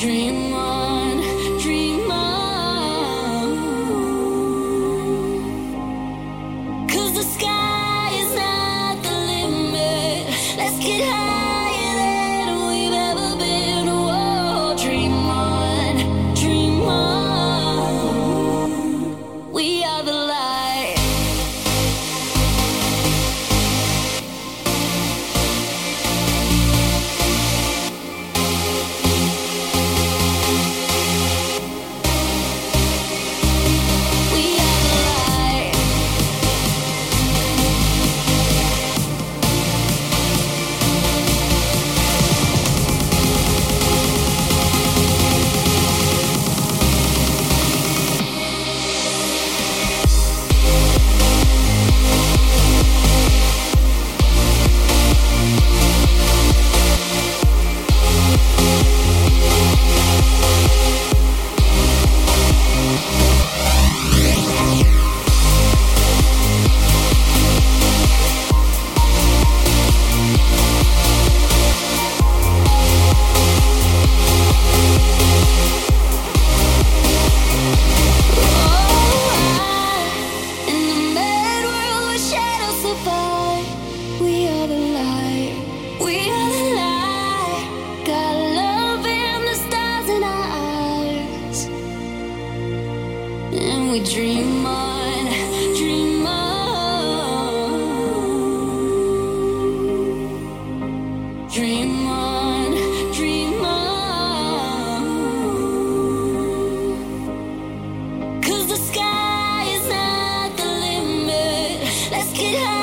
Dream on, Let's get